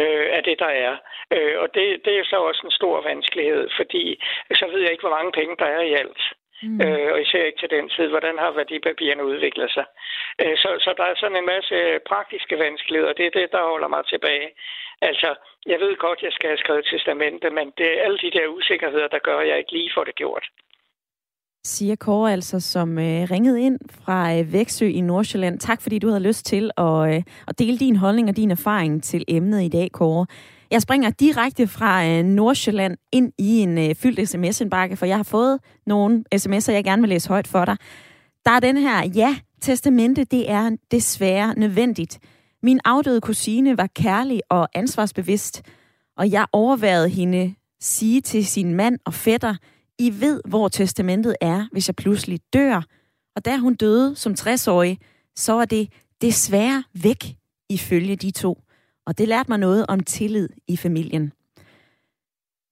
øh, af det, der er. Øh, og det, det er så også en stor vanskelighed, fordi så ved jeg ikke, hvor mange penge der er i alt. Mm. Øh, og især ikke til den tid, hvordan har værdipapirerne udviklet sig. Øh, så, så der er sådan en masse praktiske vanskeligheder, det er det, der holder mig tilbage. Altså, jeg ved godt, jeg skal have skrevet testamente, men det er alle de der usikkerheder, der gør, at jeg ikke lige får det gjort siger Kåre altså, som øh, ringede ind fra øh, Væksø i Nordsjælland. Tak fordi du havde lyst til at, øh, at dele din holdning og din erfaring til emnet i dag, Kåre. Jeg springer direkte fra øh, Nordsjælland ind i en øh, fyldt sms-indbakke, for jeg har fået nogle sms'er, jeg gerne vil læse højt for dig. Der er den her, ja, testamente, det er desværre nødvendigt. Min afdøde kusine var kærlig og ansvarsbevidst, og jeg overvejede hende sige til sin mand og fætter, I ved, hvor testamentet er, hvis jeg pludselig dør. Og da hun døde som 60-årig, så var det desværre væk ifølge de to. Og det lærte mig noget om tillid i familien.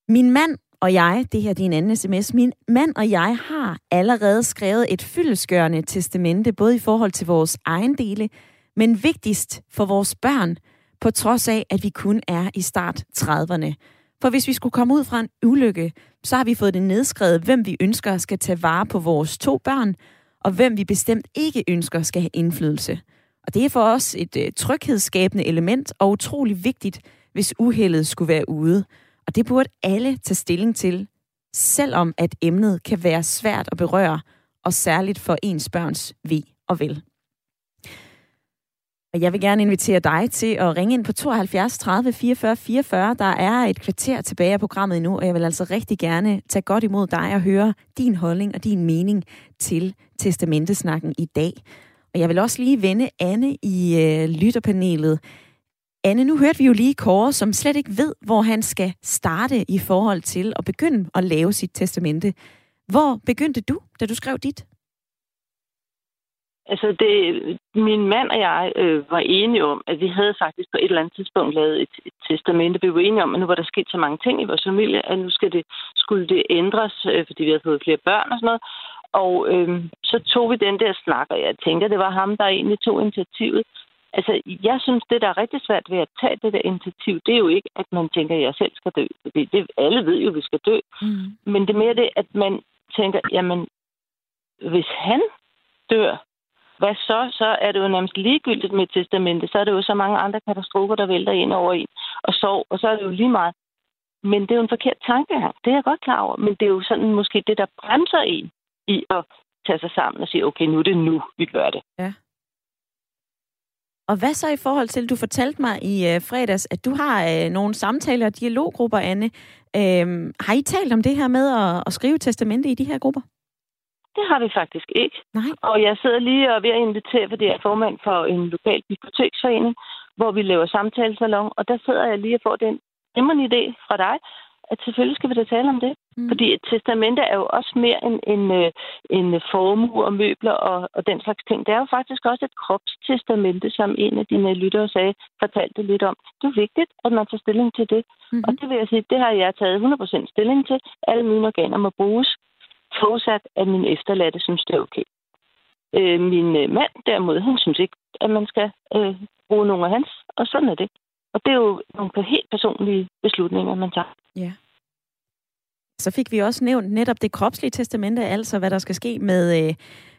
Min mand og jeg, det her det er en anden sms, min mand og jeg har allerede skrevet et fyldesgørende testamente, både i forhold til vores egen dele, men vigtigst for vores børn, på trods af, at vi kun er i start 30'erne. For hvis vi skulle komme ud fra en ulykke, så har vi fået det nedskrevet, hvem vi ønsker skal tage vare på vores to børn, og hvem vi bestemt ikke ønsker skal have indflydelse. Og det er for os et øh, tryghedsskabende element og utrolig vigtigt, hvis uheldet skulle være ude. Og det burde alle tage stilling til, selvom at emnet kan være svært at berøre, og særligt for ens børns ved og vel. Og jeg vil gerne invitere dig til at ringe ind på 72 30 44 44. Der er et kvarter tilbage af programmet endnu, og jeg vil altså rigtig gerne tage godt imod dig og høre din holdning og din mening til testamentesnakken i dag. Og jeg vil også lige vende Anne i øh, lytterpanelet. Anne, nu hørte vi jo lige Kåre, som slet ikke ved, hvor han skal starte i forhold til at begynde at lave sit testamente. Hvor begyndte du, da du skrev dit? Altså, det, min mand og jeg øh, var enige om, at vi havde faktisk på et eller andet tidspunkt lavet et, et testamente. Vi var enige om, at nu var der sket så mange ting i vores familie, at nu skal det, skulle det ændres, øh, fordi vi havde fået flere børn og sådan noget. Og øh, så tog vi den der snak, og jeg tænkte, at det var ham, der egentlig tog initiativet. Altså, jeg synes, det, der er rigtig svært ved at tage det der initiativ, det er jo ikke, at man tænker, at jeg selv skal dø. Det, det, alle ved jo, at vi skal dø. Mm. Men det er mere det, at man tænker, jamen, hvis han dør, hvad så? Så er det jo nærmest ligegyldigt med testamentet. Så er det jo så mange andre katastrofer, der vælter ind over en og sov, og så er det jo lige meget. Men det er jo en forkert tanke her. Det er jeg godt klar over. Men det er jo sådan måske det, der bremser en i at tage sig sammen og sige, okay, nu er det nu, vi gør det. Ja. Og hvad så i forhold til, du fortalte mig i øh, fredags, at du har øh, nogle samtaler og dialoggrupper, Anne. Øh, har I talt om det her med at, at skrive testamente i de her grupper? Det har vi faktisk ikke. Nej. Og jeg sidder lige og ved at invitere, fordi jeg er formand for en lokal biblioteksforening, hvor vi laver samtalesalon, og der sidder jeg lige og får den glimrende idé fra dig, at selvfølgelig skal vi da tale om det. Mm. Fordi et testamente er jo også mere end en, en, en formue og møbler og, og den slags ting. Det er jo faktisk også et kropstestamente, som en af dine lyttere sagde, fortalte lidt om. Det er vigtigt, at man tager stilling til det. Mm. Og det vil jeg sige, det har jeg taget 100% stilling til. Alle mine organer må bruges forudsat, at min efterladte synes, det er okay. Øh, min øh, mand derimod, han synes ikke, at man skal øh, bruge nogen af hans, og sådan er det. Og det er jo nogle helt personlige beslutninger, man tager. Ja. Så fik vi også nævnt netop det kropslige testamente, altså hvad der skal ske med, øh,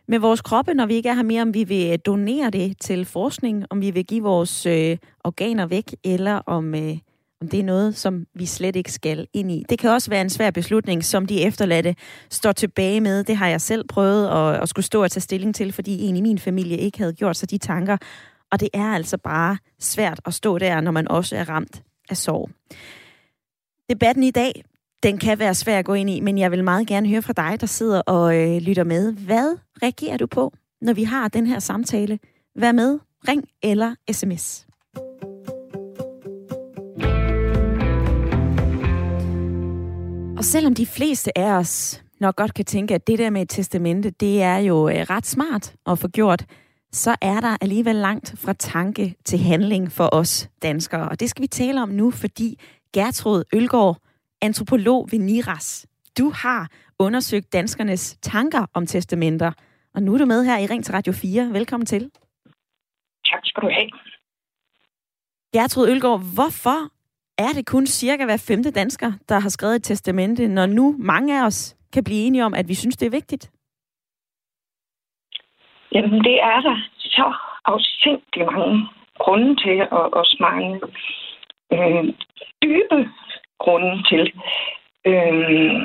med vores kroppe, når vi ikke er her mere, om vi vil øh, donere det til forskning, om vi vil give vores øh, organer væk, eller om, øh, om det er noget, som vi slet ikke skal ind i. Det kan også være en svær beslutning, som de efterladte står tilbage med. Det har jeg selv prøvet at, at skulle stå og tage stilling til, fordi en i min familie ikke havde gjort sig de tanker. Og det er altså bare svært at stå der, når man også er ramt af sorg. Debatten i dag, den kan være svær at gå ind i, men jeg vil meget gerne høre fra dig, der sidder og øh, lytter med. Hvad reagerer du på, når vi har den her samtale? Vær med, ring eller sms. Og selvom de fleste af os nok godt kan tænke, at det der med et testamente, det er jo øh, ret smart at få gjort, så er der alligevel langt fra tanke til handling for os danskere. Og det skal vi tale om nu, fordi Gertrud Ølgaard, antropolog ved NIRAS, du har undersøgt danskernes tanker om testamenter. Og nu er du med her i Ring til Radio 4. Velkommen til. Tak skal du have. Gertrud Ølgaard, hvorfor er det kun cirka hver femte dansker, der har skrevet et testamente, når nu mange af os kan blive enige om, at vi synes, det er vigtigt? Jamen, det er der så afsindelig mange grunde til, og også mange øh, dybe grunde til. Øh,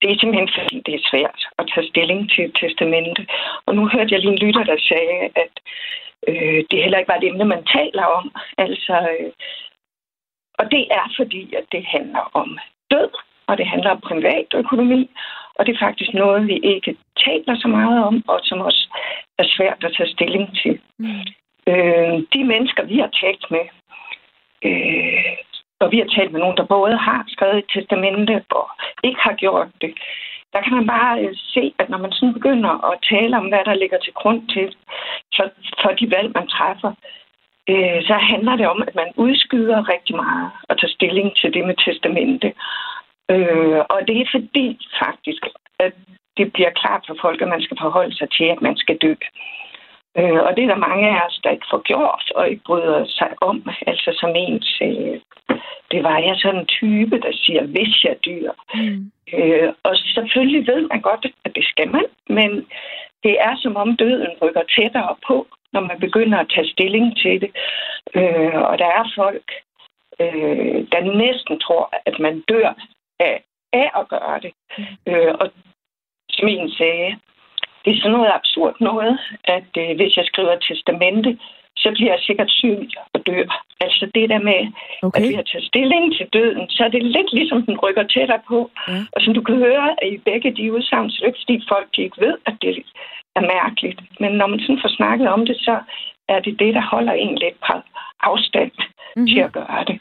det er simpelthen fordi, det er svært at tage stilling til et testamente. Og nu hørte jeg lige en lytter, der sagde, at øh, det heller ikke var et emne, man taler om. Altså, øh, Og det er fordi, at det handler om død, og det handler om privatøkonomi, og det er faktisk noget, vi ikke taler så meget om, og som også er svært at tage stilling til. Mm. Øh, de mennesker, vi har talt med, øh, og vi har talt med nogen, der både har skrevet et testamente og ikke har gjort det, der kan man bare øh, se, at når man sådan begynder at tale om, hvad der ligger til grund til for, for de valg, man træffer, øh, så handler det om, at man udskyder rigtig meget at tage stilling til det med testamente. Øh, og det er fordi faktisk, at det bliver klart for folk, at man skal forholde sig til, at man skal dø. Øh, og det er der mange af os, der ikke får gjort og ikke bryder sig om. Altså som ens, øh, det var jeg sådan en type, der siger, hvis jeg dyr. Mm. Øh, og selvfølgelig ved man godt, at det skal man, men det er som om døden rykker tættere på, når man begynder at tage stilling til det. Øh, og der er folk, øh, der næsten tror, at man dør af, af at gøre det. Mm. Øh, og som en sagde, det er sådan noget absurd noget, at øh, hvis jeg skriver testamente, så bliver jeg sikkert syg og dør. Altså det der med, okay. at vi har taget stilling til døden, så er det lidt ligesom, den rykker tættere på. Ja. Og som du kan høre i begge de udsagn, så er det ikke, fordi folk ikke ved, at det er mærkeligt. Men når man sådan får snakket om det, så er det det, der holder en lidt på afstand mm-hmm. til at gøre det.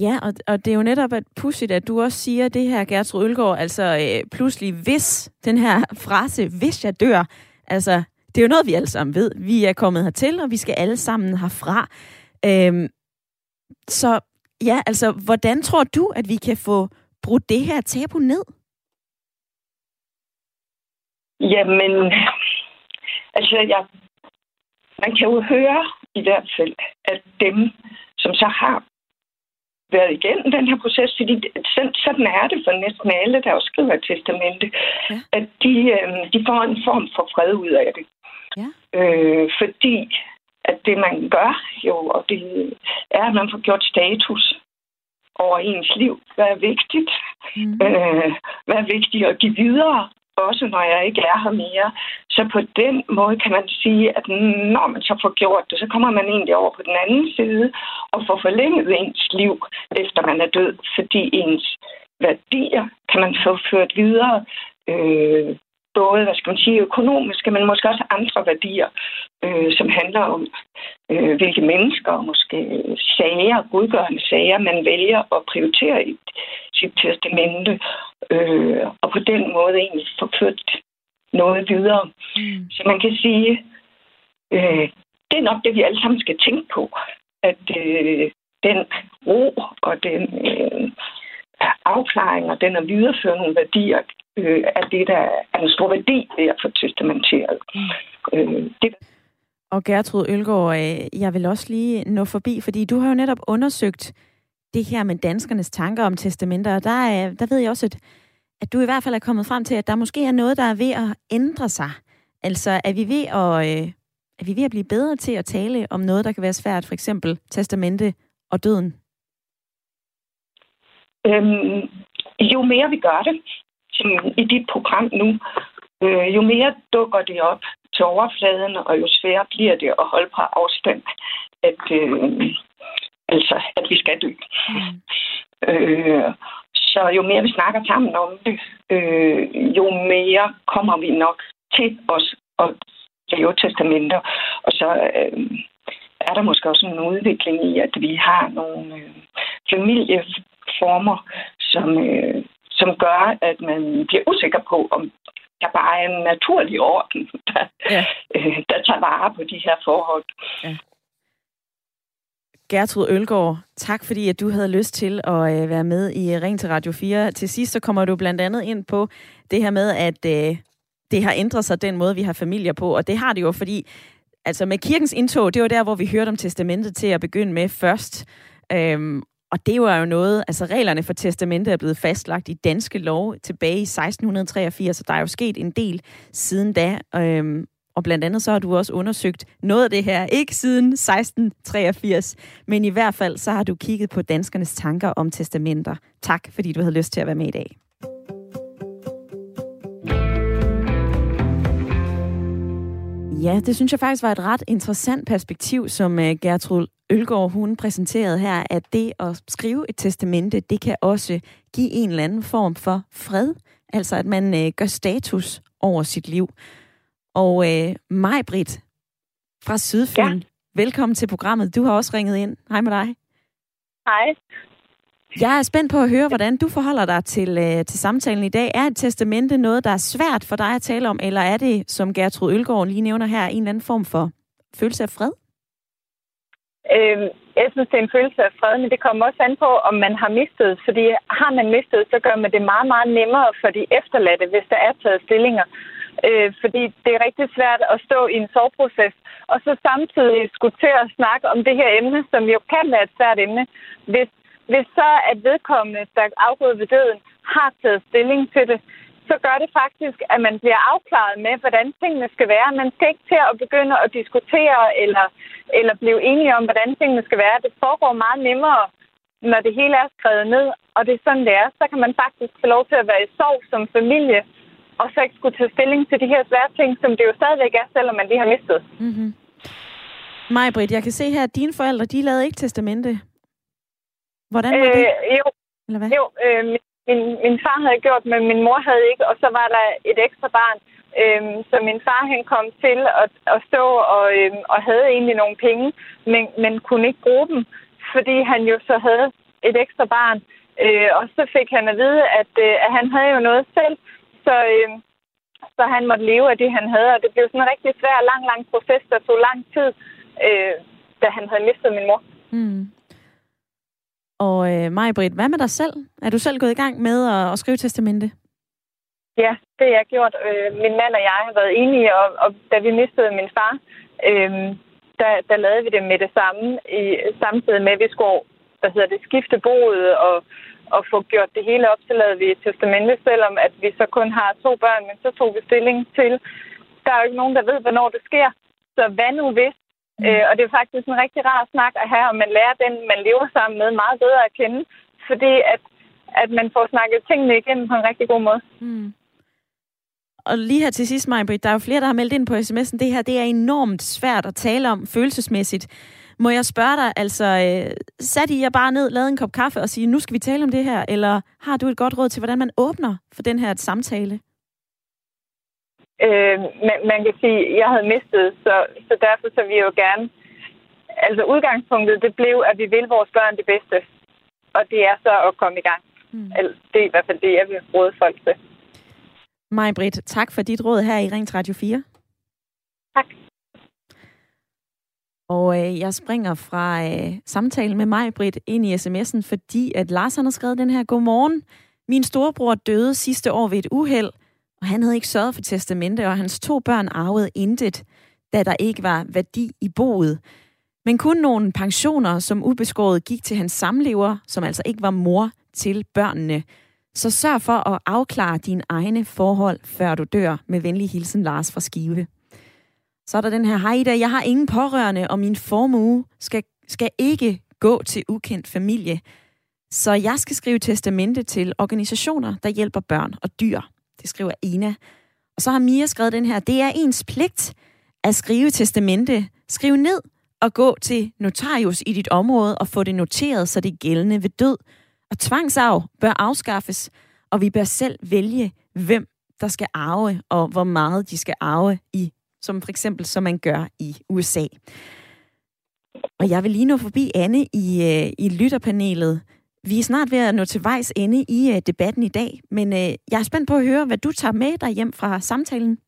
Ja, og, og det er jo netop at pudsigt, at du også siger det her, Gertrud Ølgaard, altså øh, pludselig hvis, den her frase, hvis jeg dør, altså det er jo noget, vi alle sammen ved. Vi er kommet hertil, og vi skal alle sammen herfra. Øhm, så ja, altså, hvordan tror du, at vi kan få brudt det her tabu ned? Jamen, altså, jeg, man kan jo høre i hvert fald, at dem, som så har været igennem den her proces, fordi sådan er det for næsten alle, der også skriver et testamente, ja. at de, øh, de får en form for fred ud af det. Ja. Øh, fordi at det, man gør jo, og det er, at man får gjort status over ens liv. Hvad er vigtigt? Mm. Øh, hvad er vigtigt at give videre? Også når jeg ikke er her mere. Så på den måde kan man sige, at mm, når man så får gjort det, så kommer man egentlig over på den anden side og får forlænget ens liv, efter man er død, fordi ens værdier kan man få ført videre. Øh, både, hvad skal man sige, økonomiske, men måske også andre værdier, øh, som handler om, øh, hvilke mennesker og måske sager, godgørende sager, man vælger at prioritere i sit testamente, øh, og på den måde egentlig forført noget videre. Mm. Så man kan sige, øh, det er nok det, vi alle sammen skal tænke på, at øh, den ro og den øh, afklaring og den at videreføre nogle værdier, øh, er det, der er en stor værdi ved at få testamenteret. Mm. Øh, det og Gertrud Ølgaard, øh, jeg vil også lige nå forbi, fordi du har jo netop undersøgt det her med danskernes tanker om testamenter, og der, er, der ved jeg også, at, at du i hvert fald er kommet frem til, at der måske er noget, der er ved at ændre sig. Altså, er vi ved at, øh, er vi ved at blive bedre til at tale om noget, der kan være svært, for eksempel testamente og døden? Øhm, jo mere vi gør det, som i dit program nu, øh, jo mere dukker det op til overfladen, og jo sværere bliver det at holde på afstand, at, øh, altså, at vi skal dø. Mm. Øh, så jo mere vi snakker sammen om det, øh, jo mere kommer vi nok til os at lave testamenter. Og så øh, er der måske også en udvikling i, at vi har nogle øh, familieformer, som, øh, som gør, at man bliver usikker på, om der bare er en naturlig orden, der, ja. øh, der tager vare på de her forhold. Ja. Gertrud Ølgaard, tak fordi at du havde lyst til at øh, være med i Ring til Radio 4. Til sidst så kommer du blandt andet ind på det her med, at øh, det har ændret sig den måde, vi har familier på, og det har det jo, fordi altså med kirkens indtog, det var der, hvor vi hørte om testamentet til at begynde med først. Øhm, og det var jo noget, altså reglerne for testamente er blevet fastlagt i danske lov tilbage i 1683, så der er jo sket en del siden da. Øhm, og blandt andet så har du også undersøgt noget af det her, ikke siden 1683, men i hvert fald så har du kigget på danskernes tanker om testamenter. Tak, fordi du havde lyst til at være med i dag. Ja, det synes jeg faktisk var et ret interessant perspektiv, som øh, Gertrud Ølgaard, hun præsenterede her, at det at skrive et testamente, det kan også give en eller anden form for fred. Altså at man øh, gør status over sit liv. Og øh, mig, Britt, fra Sydfyn, ja. velkommen til programmet. Du har også ringet ind. Hej med dig. Hej. Jeg er spændt på at høre, hvordan du forholder dig til, øh, til samtalen i dag. Er et testamente noget, der er svært for dig at tale om, eller er det, som Gertrud Ølgaard lige nævner her, en eller anden form for følelse af fred? Øh, jeg synes, det er en følelse af fred, men det kommer også an på, om man har mistet. Fordi har man mistet, så gør man det meget, meget nemmere for de efterladte, hvis der er taget stillinger. Øh, fordi det er rigtig svært at stå i en sorgproces, og så samtidig skulle til at snakke om det her emne, som jo kan være et svært emne. Hvis hvis så at vedkommende, der er afgået ved døden, har taget stilling til det, så gør det faktisk, at man bliver afklaret med, hvordan tingene skal være. Man skal ikke til at begynde at diskutere eller, eller blive enige om, hvordan tingene skal være. Det foregår meget nemmere, når det hele er skrevet ned, og det er sådan, det er. Så kan man faktisk få lov til at være i sorg som familie, og så ikke skulle tage stilling til de her svære ting, som det jo stadigvæk er, selvom man lige har mistet. Mm-hmm. Maj Britt, jeg kan se her, at dine forældre, de lavede ikke testamente. Hvordan var det? Øh, jo, Eller hvad? jo øh, min, min far havde gjort, men min mor havde ikke, og så var der et ekstra barn. Øhm, så min far han kom til at, at stå og, øhm, og havde egentlig nogle penge, men, men kunne ikke bruge dem, fordi han jo så havde et ekstra barn. Øh, og så fik han at vide, at, øh, at han havde jo noget selv, så, øh, så han måtte leve af det, han havde. Og det blev sådan en rigtig svær, lang, lang proces, der tog lang tid, øh, da han havde mistet min mor. Mm. Og øh, Maj-Brit, hvad med dig selv? Er du selv gået i gang med at, at skrive testamente? Ja, det har jeg gjort. Øh, min mand og jeg har været enige, og, og da vi mistede min far, øh, der, der lavede vi det med det samme, i, samtidig med, at vi skulle hvad hedder det, skifte boet og, og få gjort det hele op, så lavede vi et testamente, selvom at vi så kun har to børn, men så tog vi stilling til, der er jo ikke nogen, der ved, hvornår det sker. Så hvad nu hvis Mm. Øh, og det er faktisk en rigtig rar snak at have, og man lærer den, man lever sammen med, meget bedre at kende, fordi at, at man får snakket tingene igennem på en rigtig god måde. Mm. Og lige her til sidst, Majbrit, der er jo flere, der har meldt ind på sms'en. Det her, det er enormt svært at tale om følelsesmæssigt. Må jeg spørge dig, altså, øh, satte I jer bare ned, lavede en kop kaffe og sige, nu skal vi tale om det her, eller har du et godt råd til, hvordan man åbner for den her samtale? Øh, man, man kan sige, at jeg havde mistet, så, så derfor så vi jo gerne... Altså udgangspunktet, det blev, at vi vil vores børn det bedste. Og det er så at komme i gang. Mm. Det er i hvert fald det, jeg vil råde folk til. Maj Britt, tak for dit råd her i Ring Radio 4. Tak. Og øh, jeg springer fra øh, samtalen med mig, Britt, ind i sms'en, fordi at Lars har skrevet den her, Godmorgen. Min storebror døde sidste år ved et uheld og han havde ikke sørget for testamente, og hans to børn arvede intet, da der ikke var værdi i boet. Men kun nogle pensioner, som ubeskåret gik til hans samlever, som altså ikke var mor til børnene. Så sørg for at afklare dine egne forhold, før du dør. Med venlig hilsen, Lars fra Skive. Så er der den her, hej Ida, jeg har ingen pårørende, og min formue skal, skal ikke gå til ukendt familie. Så jeg skal skrive testamente til organisationer, der hjælper børn og dyr. Det skriver Ina. Og så har Mia skrevet den her. Det er ens pligt at skrive testamente. Skriv ned og gå til notarius i dit område og få det noteret, så det er gældende ved død. Og tvangsarv bør afskaffes, og vi bør selv vælge, hvem der skal arve, og hvor meget de skal arve i, som for eksempel, som man gør i USA. Og jeg vil lige nå forbi Anne i, øh, i lytterpanelet. Vi er snart ved at nå til vejs ende i uh, debatten i dag, men uh, jeg er spændt på at høre, hvad du tager med dig hjem fra samtalen.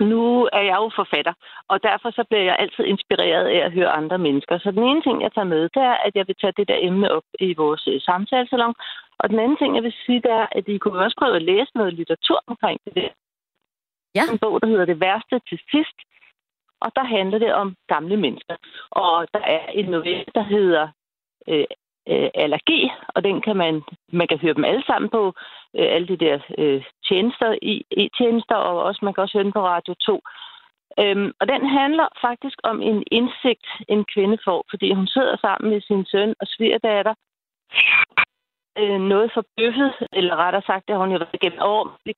Nu er jeg jo forfatter, og derfor så bliver jeg altid inspireret af at høre andre mennesker. Så den ene ting, jeg tager med, det er, at jeg vil tage det der emne op i vores uh, samtalesalon. Og den anden ting, jeg vil sige, det er, at I kunne også prøve at læse noget litteratur omkring det. Ja. En bog, der hedder Det værste til sidst. Og der handler det om gamle mennesker. Og der er en novelle, der hedder øh, øh, allergi, og den kan man, man kan høre dem alle sammen på, øh, alle de der øh, tjenester, i, i tjenester, og også man kan også høre den på Radio 2. Øhm, og den handler faktisk om en indsigt, en kvinde får, fordi hun sidder sammen med sin søn og svigerdatter, øh, noget for bøffet, eller rettere sagt, det har hun jo været igennem år. Det,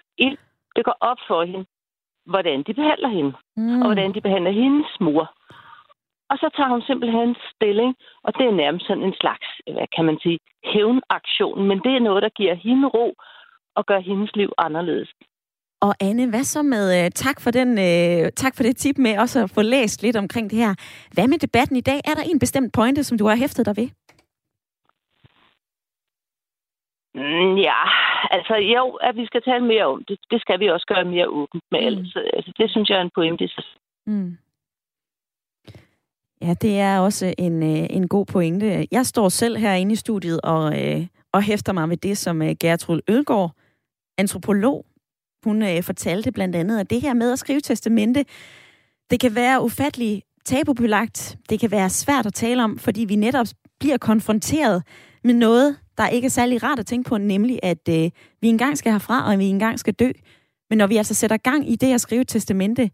det går op for hende, hvordan de behandler hende, mm. og hvordan de behandler hendes mor. Og så tager hun simpelthen stilling, og det er nærmest sådan en slags, hvad kan man sige, hævnaktion. Men det er noget, der giver hende ro og gør hendes liv anderledes. Og Anne, hvad så med, uh, tak, for den, uh, tak for det tip med også at få læst lidt omkring det her. Hvad med debatten i dag? Er der en bestemt pointe, som du har hæftet dig ved? Mm, ja, altså jo, at vi skal tale mere om det. Det skal vi også gøre mere åbent med. Mm. Altså, det synes jeg er en pointe. Mm. Ja, det er også en, øh, en god pointe. Jeg står selv herinde i studiet og, øh, og hæfter mig ved det, som øh, Gertrud Ølgaard, antropolog, hun fortalte blandt andet, at det her med at skrive testamente, det kan være ufattelig tabubelagt. Det kan være svært at tale om, fordi vi netop bliver konfronteret med noget, der ikke er særlig rart at tænke på, nemlig at øh, vi engang skal herfra, og vi engang skal dø. Men når vi altså sætter gang i det at skrive testamente,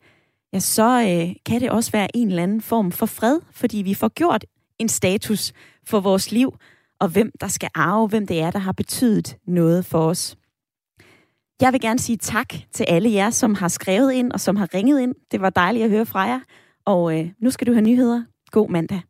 ja, så øh, kan det også være en eller anden form for fred, fordi vi får gjort en status for vores liv, og hvem der skal arve, hvem det er, der har betydet noget for os. Jeg vil gerne sige tak til alle jer, som har skrevet ind og som har ringet ind. Det var dejligt at høre fra jer. Og øh, nu skal du have nyheder. God mandag.